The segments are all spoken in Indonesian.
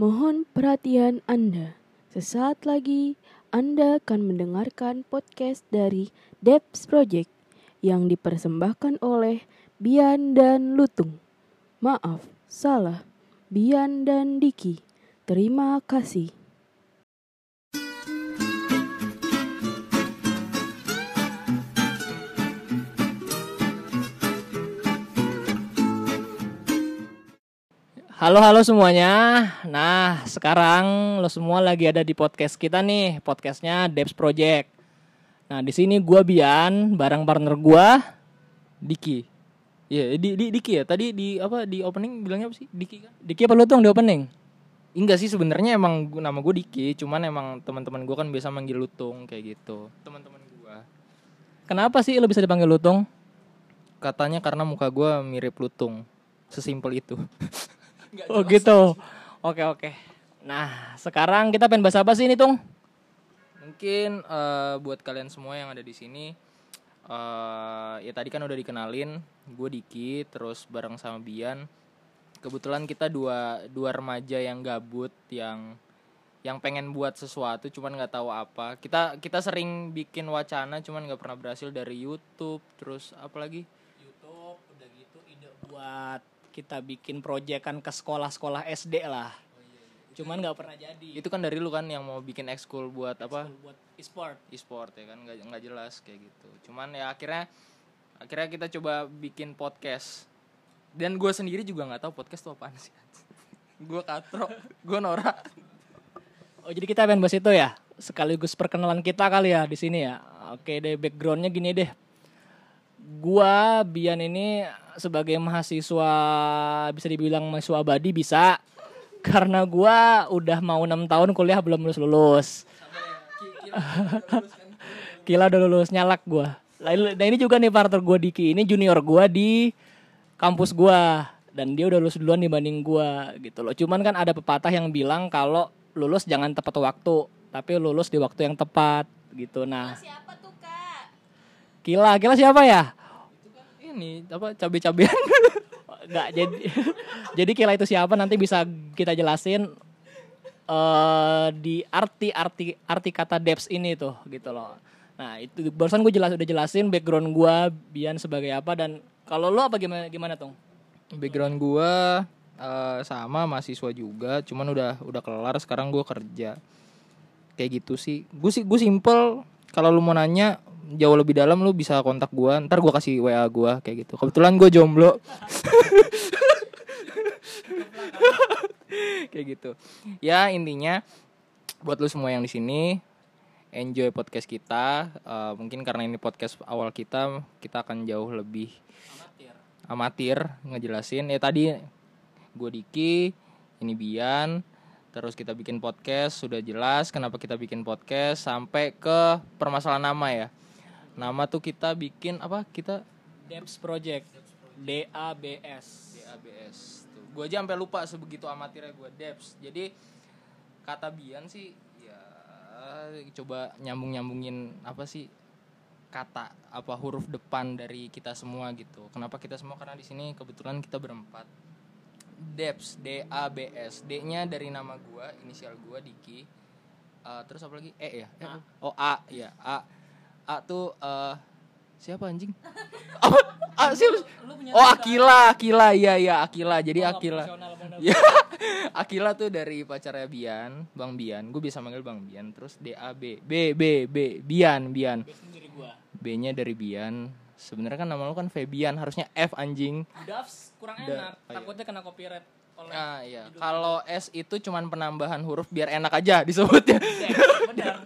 Mohon perhatian Anda. Sesaat lagi Anda akan mendengarkan podcast dari Debs Project yang dipersembahkan oleh Bian dan Lutung. Maaf, salah. Bian dan Diki. Terima kasih. Halo halo semuanya. Nah sekarang lo semua lagi ada di podcast kita nih, podcastnya Debs Project. Nah di sini gua Bian, bareng partner gua Diki. Iya, di, di Diki ya. Tadi di apa di opening bilangnya apa sih? Diki kan? Diki apa lu tuh di opening? Enggak sih sebenarnya emang nama gue Diki, cuman emang teman-teman gue kan biasa manggil Lutung kayak gitu. Teman-teman gua. Kenapa sih lo bisa dipanggil Lutung? Katanya karena muka gua mirip Lutung. Sesimpel itu. Oh gitu. Oke oke. Nah sekarang kita pengen bahas apa sih ini Tung? Mungkin eh, buat kalian semua yang ada di sini eh ya tadi kan udah dikenalin, gue Diki terus bareng sama Bian. Kebetulan kita dua dua remaja yang gabut yang yang pengen buat sesuatu cuman nggak tahu apa. Kita kita sering bikin wacana cuman nggak pernah berhasil dari YouTube terus apalagi YouTube udah gitu ide buat kita bikin proyekan ke sekolah-sekolah SD lah. Cuman nggak pernah jadi. itu kan dari lu kan yang mau bikin ekskul buat apa buat e-sport. e-sport ya kan nggak nggak jelas kayak gitu cuman ya akhirnya akhirnya kita coba bikin podcast dan gue sendiri juga nggak tahu podcast itu apaan sih gue katro gue Nora Oh jadi kita pengen bahas itu ya sekaligus perkenalan kita kali ya di sini ya. Oke deh backgroundnya gini deh. Gua Bian ini sebagai mahasiswa bisa dibilang mahasiswa abadi bisa karena gua udah mau enam tahun kuliah belum lulus lulus. Gila udah lulus nyalak gua. Nah ini juga nih partner gua Diki ini junior gua di kampus gua dan dia udah lulus duluan dibanding gua gitu loh. Cuman kan ada pepatah yang bilang kalau lulus jangan tepat waktu, tapi lulus di waktu yang tepat gitu. Nah, Siapa tuh? Kila, Kila siapa ya? ini apa cabe-cabean Enggak, jadi jadi Kila itu siapa nanti bisa kita jelasin eh di arti arti arti kata depths ini tuh gitu loh. Nah, itu barusan gue jelas udah jelasin background gua Bian sebagai apa dan kalau lo apa gimana gimana tuh? background gue eh, sama mahasiswa juga cuman udah udah kelar sekarang gue kerja kayak gitu sih gue sih gue simple kalau lu mau nanya jauh lebih dalam lu bisa kontak gue ntar gue kasih wa gue kayak gitu. Kebetulan gue jomblo. Kayak gitu. Ya intinya buat lu semua yang di sini enjoy podcast kita. Eh, mungkin karena ini podcast awal kita kita akan jauh lebih amatir ngejelasin. Ya tadi gue Diki ini Bian. Terus kita bikin podcast sudah jelas kenapa kita bikin podcast sampai ke permasalahan nama ya nama tuh kita bikin apa? Kita Depths Project. D A B S. DABS tuh. Gue aja sampai lupa sebegitu amatirnya gue Debs. Jadi kata Bian sih ya coba nyambung nyambungin apa sih? Kata apa huruf depan dari kita semua gitu. Kenapa kita semua? Karena di sini kebetulan kita berempat. Debs D A B S. D nya dari nama gue inisial gue Diki. Eh, terus apa lagi? E ya? E. A. oh A. Ya A A tuh eh, siapa anjing apa A siapa Oh Akila, Akila, iya iya Akila. Jadi Akila. Ya, Akila tuh dari pacarnya Bian, Bang Bian. Gue bisa manggil Bang Bian. Terus D A B B B B Bian Bian. B-nya dari Bian. Sebenarnya kan nama lu kan Febian, harusnya F anjing. Dafs kurang enak, oh iya. takutnya kena copyright oleh Nah, iya. Kalau S itu cuman penambahan huruf biar enak aja disebutnya. benar.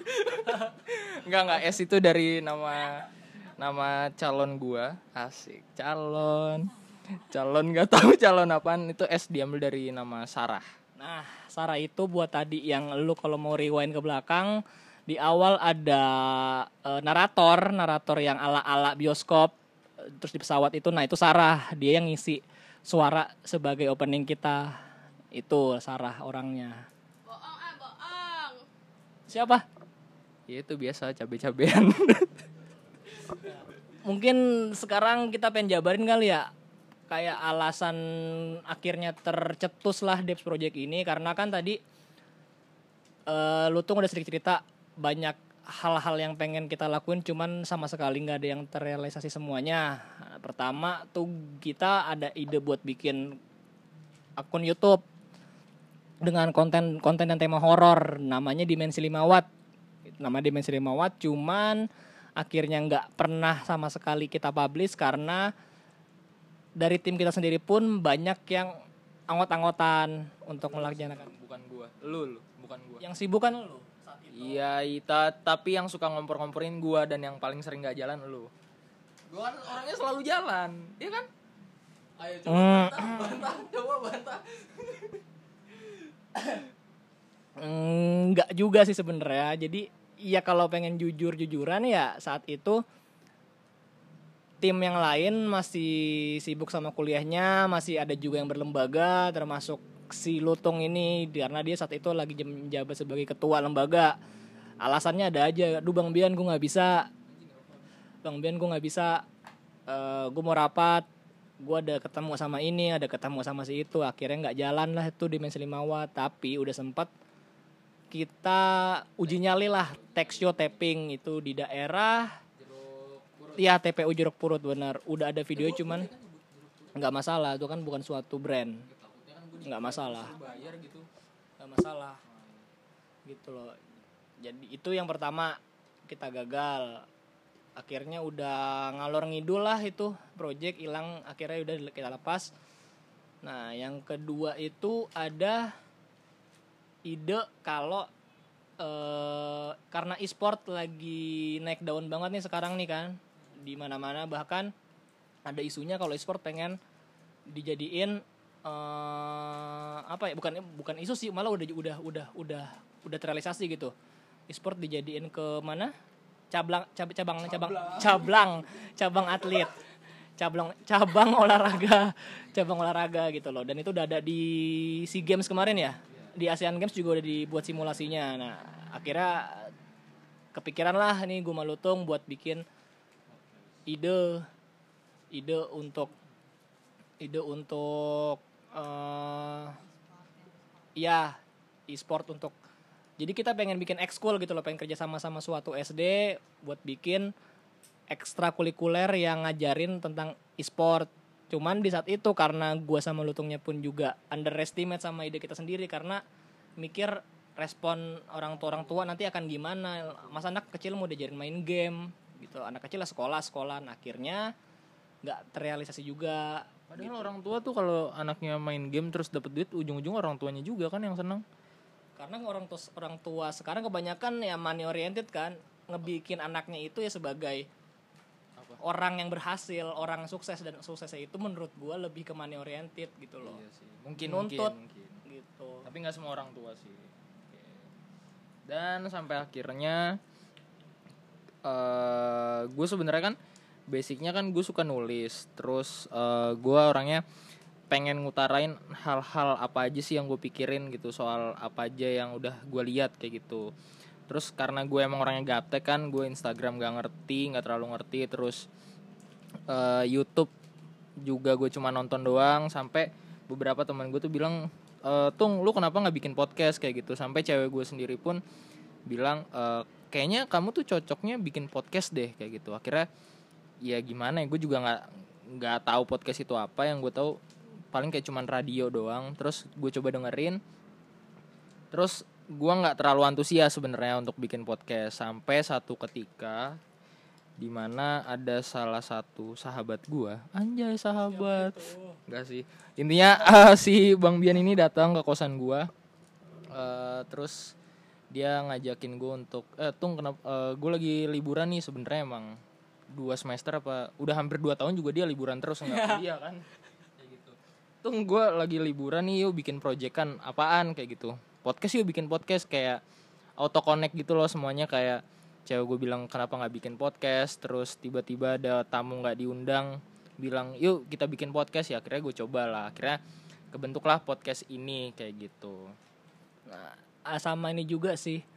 Enggak enggak S itu dari nama nama calon gua. Asik, calon. Calon nggak tahu calon apaan itu S diambil dari nama Sarah. Nah, Sarah itu buat tadi yang lu kalau mau rewind ke belakang di awal ada eh, narator, narator yang ala-ala bioskop eh, terus di pesawat itu nah itu Sarah, dia yang ngisi suara sebagai opening kita. Itu Sarah orangnya. Bohong ah bohong. Siapa? Ya itu biasa cabe-cabean. Mungkin sekarang kita pengen jabarin kali ya kayak alasan akhirnya tercetus lah Debs Project ini karena kan tadi eh Lutung udah sedikit cerita banyak hal-hal yang pengen kita lakuin cuman sama sekali nggak ada yang terrealisasi semuanya. Pertama tuh kita ada ide buat bikin akun YouTube dengan konten konten dan tema horor namanya Dimensi 5 Watt. Nama Dimensi 5 Watt cuman akhirnya nggak pernah sama sekali kita publish karena dari tim kita sendiri pun banyak yang anggot-anggotan untuk melaksanakan. bukan gua lu lu bukan gua Yang sibuk kan lu. Iya ita tapi yang suka ngompor-ngomporin gua dan yang paling sering gak jalan lu gua kan orangnya selalu jalan iya kan ayo coba Hmm. bantah, bantah coba bantah Enggak juga sih sebenarnya. Jadi ya kalau pengen jujur-jujuran ya saat itu tim yang lain masih sibuk sama kuliahnya, masih ada juga yang berlembaga termasuk si Lutung ini karena dia saat itu lagi menjabat sebagai ketua lembaga. Alasannya ada aja, "Duh Bang Bian gue nggak bisa." Bang Bian gue nggak bisa. Eh gue mau rapat, gue ada ketemu sama ini, ada ketemu sama si itu, akhirnya nggak jalan lah itu 5 watt. Tapi udah sempat kita uji nyali lah tech show tapping itu di daerah ya TPU Jeruk Purut benar udah ada video cuman nggak masalah itu kan bukan suatu brand nggak masalah. bayar gitu. Nggak masalah. Gitu loh. Jadi itu yang pertama kita gagal. Akhirnya udah ngalor ngidul lah itu. Project hilang akhirnya udah kita lepas. Nah yang kedua itu ada ide kalau eh karena e-sport lagi naik daun banget nih sekarang nih kan di mana-mana. Bahkan ada isunya kalau e-sport pengen dijadiin eh apa ya bukan bukan isu sih malah udah udah udah udah udah terrealisasi gitu. E-sport dijadiin ke mana? Cabang cab, cabang cabang cabang cabang atlet. Cabang cabang olahraga cabang olahraga gitu loh. Dan itu udah ada di SEA Games kemarin ya? Di ASEAN Games juga udah dibuat simulasinya. Nah akhirnya kepikiran lah nih gue malutung buat bikin ide ide untuk ide untuk eh ya e-sport untuk jadi kita pengen bikin ekskul gitu loh pengen kerja sama sama suatu SD buat bikin ekstrakurikuler yang ngajarin tentang e-sport. Cuman di saat itu karena gua sama lutungnya pun juga underestimate sama ide kita sendiri karena mikir respon orang tua orang tua nanti akan gimana. Masa anak kecil mau diajarin main game gitu anak kecil lah sekolah sekolah. Nah, akhirnya nggak terrealisasi juga padahal orang tua tuh kalau anaknya main game terus dapet duit ujung-ujung orang tuanya juga kan yang seneng karena orang tua orang tua sekarang kebanyakan ya money oriented kan ngebikin anaknya itu ya sebagai orang yang berhasil orang sukses dan suksesnya itu menurut gua lebih ke money oriented gitu loh Iya sih. Mungkin Nuntut. mungkin, mungkin. gitu Tapi nggak semua orang tua sih. Dan sampai akhirnya eh gue sebenarnya kan basicnya kan gue suka nulis. Terus eh gue orangnya pengen ngutarain hal-hal apa aja sih yang gue pikirin gitu soal apa aja yang udah gue lihat kayak gitu. Terus karena gue emang orangnya gaptek kan, gue Instagram gak ngerti, nggak terlalu ngerti. Terus eh, YouTube juga gue cuma nonton doang sampai beberapa teman gue tuh bilang e, tung lu kenapa nggak bikin podcast kayak gitu sampai cewek gue sendiri pun bilang "E, kayaknya kamu tuh cocoknya bikin podcast deh kayak gitu akhirnya ya gimana ya gue juga nggak nggak tahu podcast itu apa. Yang gue tahu paling kayak cuman radio doang. Terus gue coba dengerin. Terus gue nggak terlalu antusias sebenarnya untuk bikin podcast. Sampai satu ketika di mana ada salah satu sahabat gua. Anjay sahabat. Enggak sih. Intinya eh, si bang Bian ini datang ke kosan gua. Eh, terus dia ngajakin gue untuk eh tung kenapa gue lagi liburan nih sebenarnya emang dua semester apa udah hampir dua tahun juga dia liburan terus nggak kuliah kan. Kayak gitu. Tung gue lagi liburan nih yuk bikin project kan apaan kayak gitu. Podcast yuk bikin podcast kayak auto connect gitu loh semuanya kayak cewek gue bilang kenapa nggak bikin podcast? Terus tiba-tiba ada tamu nggak diundang bilang yuk kita bikin podcast. Ya akhirnya gue coba lah akhirnya kebentuklah podcast ini kayak gitu. Nah, ah, sama ini juga sih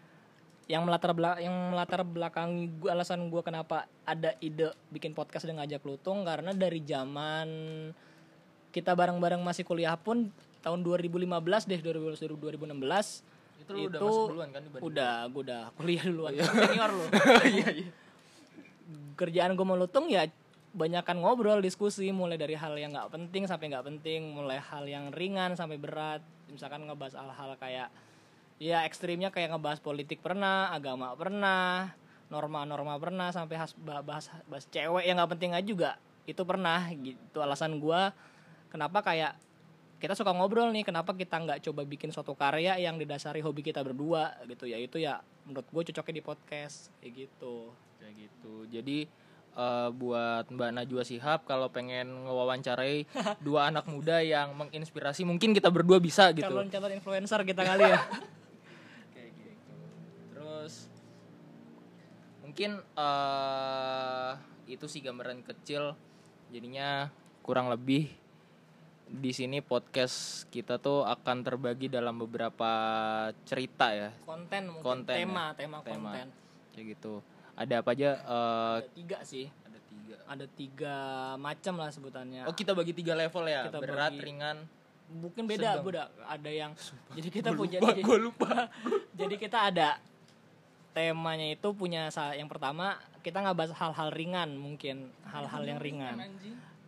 yang melatar belakang yang melatar belakangi gua alasan gua kenapa ada ide bikin podcast dan ngajak lutung karena dari zaman kita bareng-bareng masih kuliah pun tahun 2015 deh 2015 2016 Itu lu udah masuk duluan kan dibanding udah gue udah kuliah duluan. Senior lu. Iya, iya. kerjaan gue melutung ya banyakan ngobrol diskusi mulai dari hal yang nggak penting sampai nggak penting mulai hal yang ringan sampai berat. Misalkan ngebahas hal-hal kayak ya ekstrimnya kayak ngebahas politik pernah agama pernah norma-norma pernah sampai has- bah- bahas bahas cewek yang nggak penting aja juga itu pernah gitu alasan gue kenapa kayak kita suka ngobrol nih kenapa kita nggak coba bikin suatu karya yang didasari hobi kita berdua gitu ya itu ya menurut gue cocoknya di podcast kayak gitu Kayak gitu. Jadi eh, buat Mbak Najwa Sihab kalau pengen ngewawancarai dua anak muda yang menginspirasi, mungkin kita berdua bisa gitu. calon-calon influencer kita kali ya. Terus mungkin eh itu sih gambaran kecil. Jadinya kurang lebih di sini podcast kita tuh akan terbagi dalam beberapa cerita ya. konten mungkin Konten ya. tema tema Tema. konten Kayak gitu. Ada apa aja? eh, ada tiga sih ada tiga. ada tiga macam lah sebutannya Oh kita bagi tiga level ya, Kita berat, bagi- ringan. mungkin beda sedang. beda ada yang jadi kita punya lupa, jadi, gua lupa. jadi kita ada temanya itu punya yang pertama kita nggak bahas hal-hal ringan mungkin hal-hal yang ringan.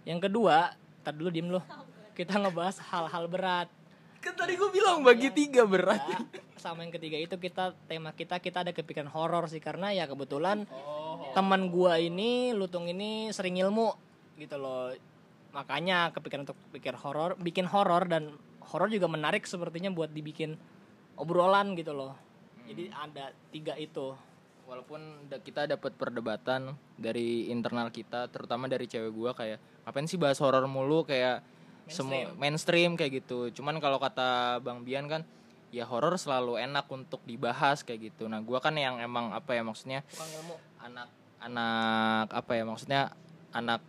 Yang kedua tar dulu diem lu. Kita ngebahas hal-hal berat. Kan tadi gue bilang bagi tiga berat. Ya, sama yang ketiga itu kita tema kita kita ada kepikiran horor sih karena ya kebetulan teman gua ini lutung ini sering ilmu gitu loh. Makanya kepikiran untuk pikir horor bikin horor dan horor juga menarik sepertinya buat dibikin obrolan gitu loh jadi ada tiga itu. Walaupun kita dapat perdebatan dari internal kita, terutama dari cewek gua kayak ngapain sih bahas horor mulu? Kayak semua mainstream. kayak gitu. Cuman kalau kata Bang Bian kan ya horor selalu enak untuk dibahas kayak gitu. Nah, gua kan yang emang apa ya maksudnya anak anak apa ya maksudnya anak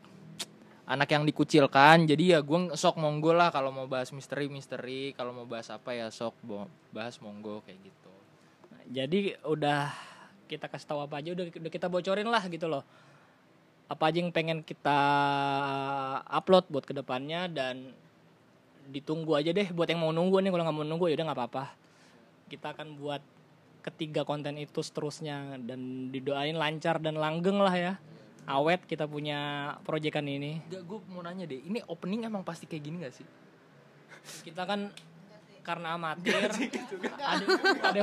anak yang dikucilkan. Jadi ya gue sok monggo lah kalau mau bahas misteri misteri kalau mau bahas apa ya sok bahas monggo kayak gitu jadi udah kita kasih tahu apa aja udah, udah kita bocorin lah gitu loh. Apa aja yang pengen kita upload buat ke depannya dan ditunggu aja deh. Buat yang mau nunggu nih kalau nggak mau nunggu ya udah nggak apa-apa. Kita akan buat ketiga konten itu seterusnya dan didoain lancar dan langgeng lah ya. Awet kita punya proyekan ini. Gak gue mau nanya deh ini opening emang pasti kayak gini gak sih? Kita kan karena amatir. Ada, ada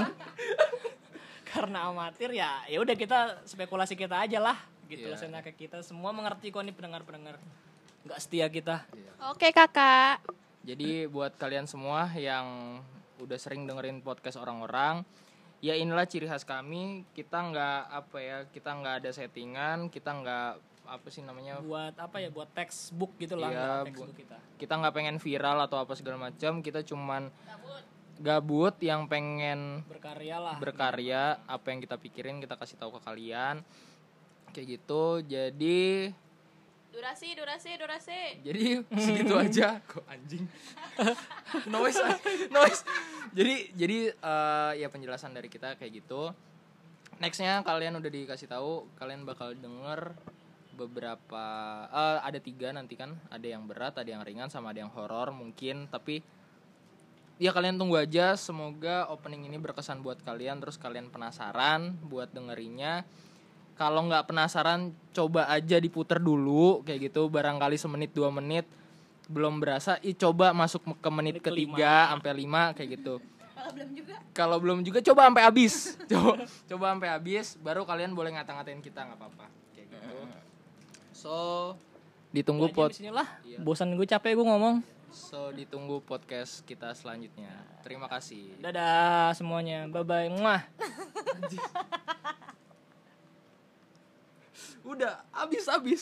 karena amatir ya ya udah kita spekulasi kita aja lah gitu Iya. lah senaknya kita. Semua mengerti kok nih pendengar pendengar nggak setia kita. Oke kakak. jadi buat kalian semua yang udah sering dengerin podcast orang-orang ya inilah ciri khas kami. Kita nggak apa ya kita nggak ada settingan kita nggak apa sih namanya? Buat apa ya? Buat textbook gitu lah Iya, textbook kita. kita nggak pengen viral atau apa segala macam kita cuman gabut yang pengen berkarya lah. berkarya apa yang kita pikirin kita kasih tahu ke kalian. Kayak gitu jadi Durasi, durasi, durasi. jadi segitu aja. Kok anjing? Noise noise. Jadi jadi eh, ya penjelasan dari kita kayak gitu. Nextnya kalian udah dikasih tahu kalian bakal denger beberapa eh, ada tiga nanti kan. Ada yang berat ada yang ringan sama ada yang horor mungkin. Tapi ya kalian tunggu aja. Semoga opening ini berkesan buat kalian. Terus kalian penasaran buat dengerinnya. Kalau nggak penasaran coba aja diputer dulu. Kayak gitu barangkali semenit dua menit. Belum berasa ih coba masuk ke menit Menit ketiga sampai lima kayak gitu. Kalau belum juga coba sampai habis. Coba coba sampai habis baru kalian boleh ngata-ngatain kita nggak apa-apa. Kayak gitu so ditunggu pot Iya. bosan gue capek gue ngomong. So ditunggu podcast kita selanjutnya. Terima kasih. Dadah semuanya. Bye bye muah udah habis habis